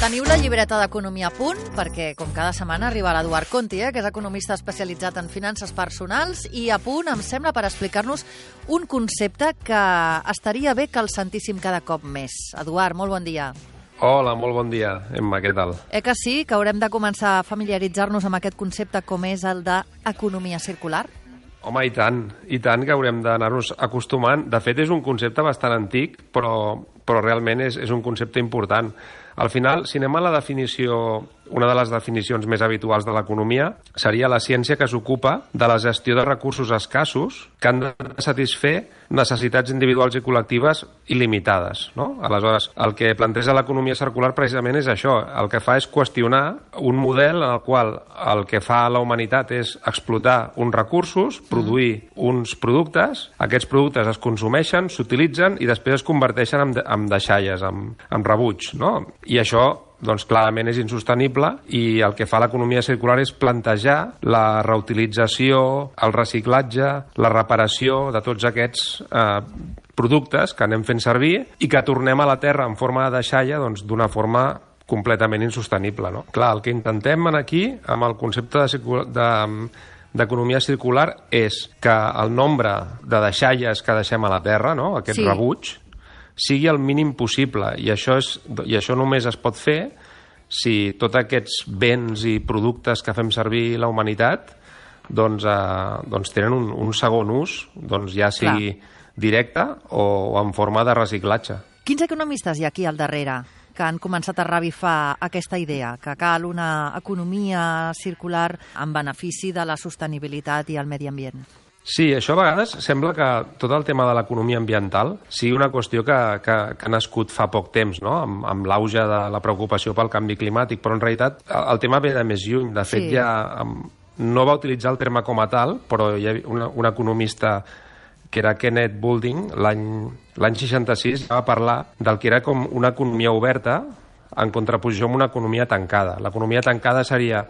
Teniu la llibreta d'Economia a punt, perquè com cada setmana arriba l'Eduard Conti, eh, que és economista especialitzat en finances personals, i a punt, em sembla, per explicar-nos un concepte que estaria bé que el sentíssim cada cop més. Eduard, molt bon dia. Hola, molt bon dia, Emma, què tal? Eh que sí, que haurem de començar a familiaritzar-nos amb aquest concepte com és el d'economia circular? Home, i tant, i tant que haurem d'anar-nos acostumant. De fet, és un concepte bastant antic, però, però realment és, és un concepte important. Al final, si anem a la definició, una de les definicions més habituals de l'economia seria la ciència que s'ocupa de la gestió de recursos escassos que han de satisfer necessitats individuals i col·lectives il·limitades. No? Aleshores, el que planteja l'economia circular precisament és això. El que fa és qüestionar un model en el qual el que fa la humanitat és explotar uns recursos, produir uns productes, aquests productes es consumeixen, s'utilitzen i després es converteixen en, en deixalles, en, en rebuig. No? I això doncs clarament és insostenible i el que fa l'economia circular és plantejar la reutilització, el reciclatge, la reparació de tots aquests eh, productes que anem fent servir i que tornem a la Terra en forma de deixalla doncs, d'una forma completament insostenible. No? Clar, el que intentem aquí, amb el concepte de, de d'economia circular és que el nombre de deixalles que deixem a la Terra, no? aquest Sí. rebuig, sigui el mínim possible i això, és, i això només es pot fer si tots aquests béns i productes que fem servir la humanitat doncs, eh, doncs tenen un, un segon ús, doncs ja sigui directe o, o en forma de reciclatge. Quins economistes hi ha aquí al darrere que han començat a revifar aquesta idea, que cal una economia circular en benefici de la sostenibilitat i el medi ambient? Sí, això a vegades sembla que tot el tema de l'economia ambiental sigui una qüestió que, que, que ha nascut fa poc temps, no? amb, amb l'auge de la preocupació pel canvi climàtic, però en realitat el, el tema ve de més lluny. De fet, Sí. ja amb, no va utilitzar el terme com a tal, però hi ha una, un economista que era Kenneth Boulding, l'any l'any 66, ja va parlar del que era com una economia oberta en contraposició amb una economia tancada. L'economia tancada seria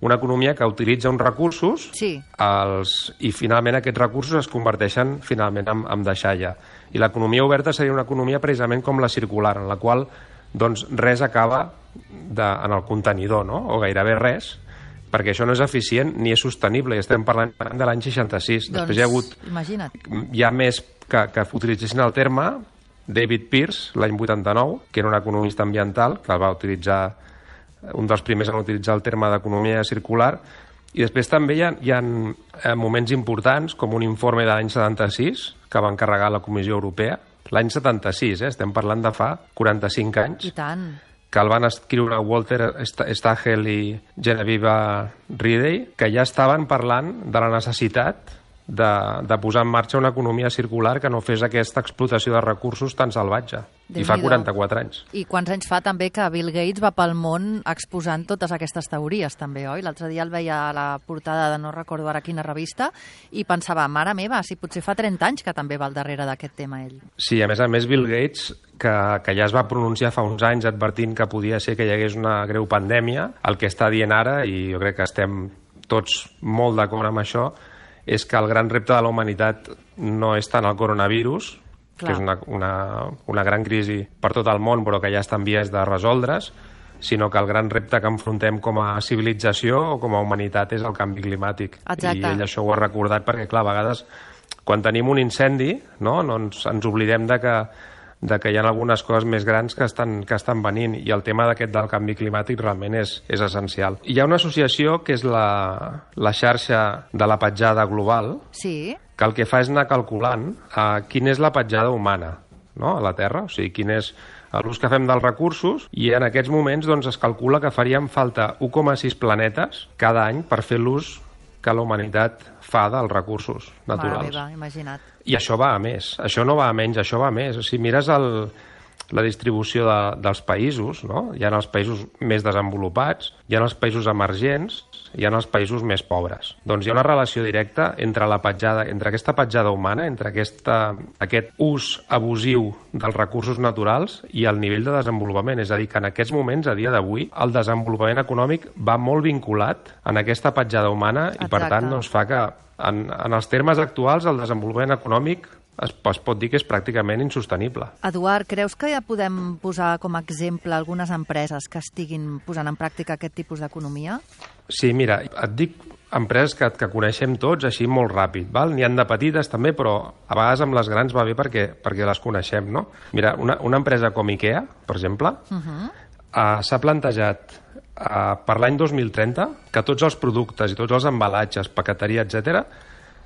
una economia que utilitza uns recursos Sí. els, i finalment aquests recursos es converteixen finalment en, en deixalla. I l'economia oberta seria una economia precisament com la circular, en la qual doncs, res acaba de, en el contenidor, no? o gairebé res, perquè això no és eficient ni és sostenible, i estem parlant de l'any 66. Després hi ha hagut imagina't. hi ha més que, que utilitzessin el terme, David Pierce, l'any 89, que era un economista ambiental, que el va utilitzar, un dels primers en utilitzar el terme d'economia circular, i després també hi ha, hi ha eh, moments importants, com un informe de l'any 76, que va encarregar la Comissió Europea, l'any 76, eh, estem parlant de fa 45 anys, I tant. que el van escriure Walter Sta- Stagel i Genevieve Ridley, que ja estaven parlant de la necessitat de, de posar en marxa una economia circular que no fes aquesta explotació de recursos tan salvatge. I fa Déu-n'hi-do. 44 anys. I quants anys fa també que Bill Gates va pel món exposant totes aquestes teories també, oi? L'altre dia el veia a la portada de no recordo ara quina revista i pensava, mare meva, si potser fa 30 anys que també va al darrere d'aquest tema ell. Sí, a més a més, Bill Gates, que, que ja es va pronunciar fa uns anys advertint que podia ser que hi hagués una greu pandèmia, el que està dient ara, i jo crec que estem tots molt d'acord amb això, és que el gran repte de la humanitat no és tant el coronavirus, Clar. que és una, una, una gran crisi per tot el món, però que ja està en vies de resoldre's, sinó que el gran repte que enfrontem com a civilització o com a humanitat és el canvi climàtic. Exacte. I ell això ho ha recordat perquè, clar, a vegades quan tenim un incendi, no, no ens, ens oblidem de que, de que hi ha algunes coses més grans que estan, que estan venint i el tema d'aquest del canvi climàtic realment és, és essencial. Hi ha una associació que és la, la xarxa de la petjada global, Sí, que el que fa és anar calculant uh, quina és la petjada humana no? a la Terra, o sigui, quin és l'ús que fem dels recursos i en aquests moments doncs, es calcula que faríem falta 1,6 planetes cada any per fer l'ús que la humanitat fa dels recursos mare naturals. meva, imagina't. I això va a més, això no va a menys, això va a més. Si mires el, la distribució de, dels països, no? hi ha els països més desenvolupats, hi ha els països emergents, hi ha els països més pobres. Doncs hi ha una relació directa entre la petjada, entre aquesta petjada humana, entre aquesta, aquest ús abusiu dels recursos naturals i el nivell de desenvolupament. És a dir, que en aquests moments, a dia d'avui, el desenvolupament econòmic va molt vinculat en aquesta petjada humana i, per Exacte. tant, doncs, fa que en, en els termes actuals el desenvolupament econòmic es, es pot dir que és pràcticament insostenible. Eduard, creus que ja podem posar com a exemple algunes empreses que estiguin posant en pràctica aquest tipus d'economia? Sí, mira, et dic empreses que, que coneixem tots així molt ràpid. val? N'hi han de petites també, però a vegades amb les grans va bé perquè, perquè les coneixem. No? Mira, una, una empresa com IKEA, per exemple, uh -huh. uh, s'ha plantejat uh, per l'any 2030 que tots els productes i tots els embalatges, paqueteria, etc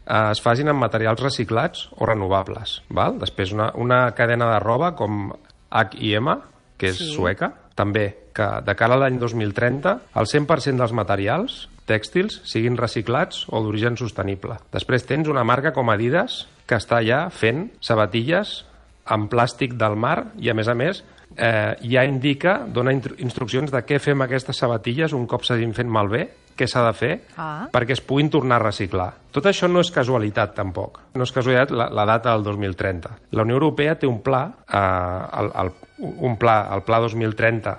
uh, es facin amb materials reciclats o renovables. Val? Després una, una cadena de roba com H&M, que és sí. sueca, també que de cara a l'any 2030 el 100% dels materials tèxtils siguin reciclats o d'origen sostenible. Després tens una marca com Adidas que està ja fent sabatilles amb plàstic del mar i, a més a més, eh, ja indica, dona instruccions de què fem aquestes sabatilles un cop s'hagin fet malbé, què s'ha de fer ah. perquè es puguin tornar a reciclar. Tot això no és casualitat, tampoc. No és casualitat la, la data del 2030. La Unió Europea té un pla, eh, el, el, un pla, el Pla 2030,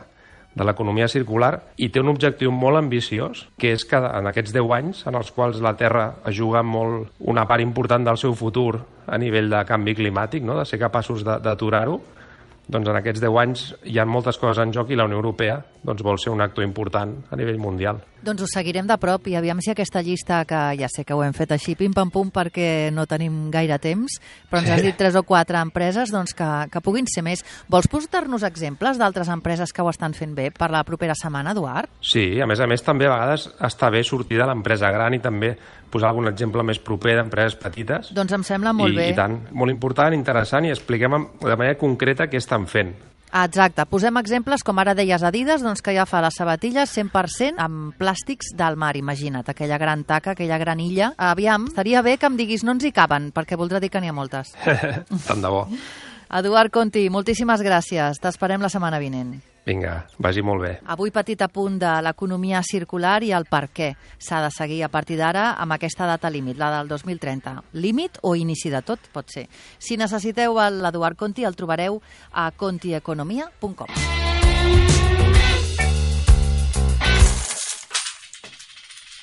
de l'economia circular i té un objectiu molt ambiciós, que és que en aquests 10 anys, en els quals la Terra juga molt una part important del seu futur a nivell de canvi climàtic, no? de ser capaços d'aturar-ho, doncs en aquests 10 anys hi ha moltes coses en joc i la Unió Europea doncs, vol ser un actor important a nivell mundial. Doncs ho seguirem de prop i aviam si aquesta llista, que ja sé que ho hem fet així pim-pam-pum perquè no tenim gaire temps, però ens has dit tres o quatre empreses doncs, que, que puguin ser més. Vols posar-nos exemples d'altres empreses que ho estan fent bé per la propera setmana, Eduard? Sí, a més a més també a vegades està bé sortir de l'empresa gran i també posar algun exemple més proper d'empreses petites. Doncs em sembla molt I, bé. I tant, molt important, interessant i expliquem de manera concreta què estan fent. Exacte. Posem exemples, com ara deies Adidas, doncs que ja fa les sabatilles 100% amb plàstics del mar, imagina't, aquella gran taca, aquella gran illa. Aviam, estaria bé que em diguis no ens hi caben, perquè voldrà dir que n'hi ha moltes. Tant de bo. Eduard Conti, moltíssimes gràcies. T'esperem la setmana vinent. Vinga, vagi molt bé. Avui petit apunt de l'economia circular i el per què s'ha de seguir a partir d'ara amb aquesta data límit, la del 2030. Límit o inici de tot, pot ser. Si necessiteu l'Eduard Conti, el trobareu a contieconomia.com.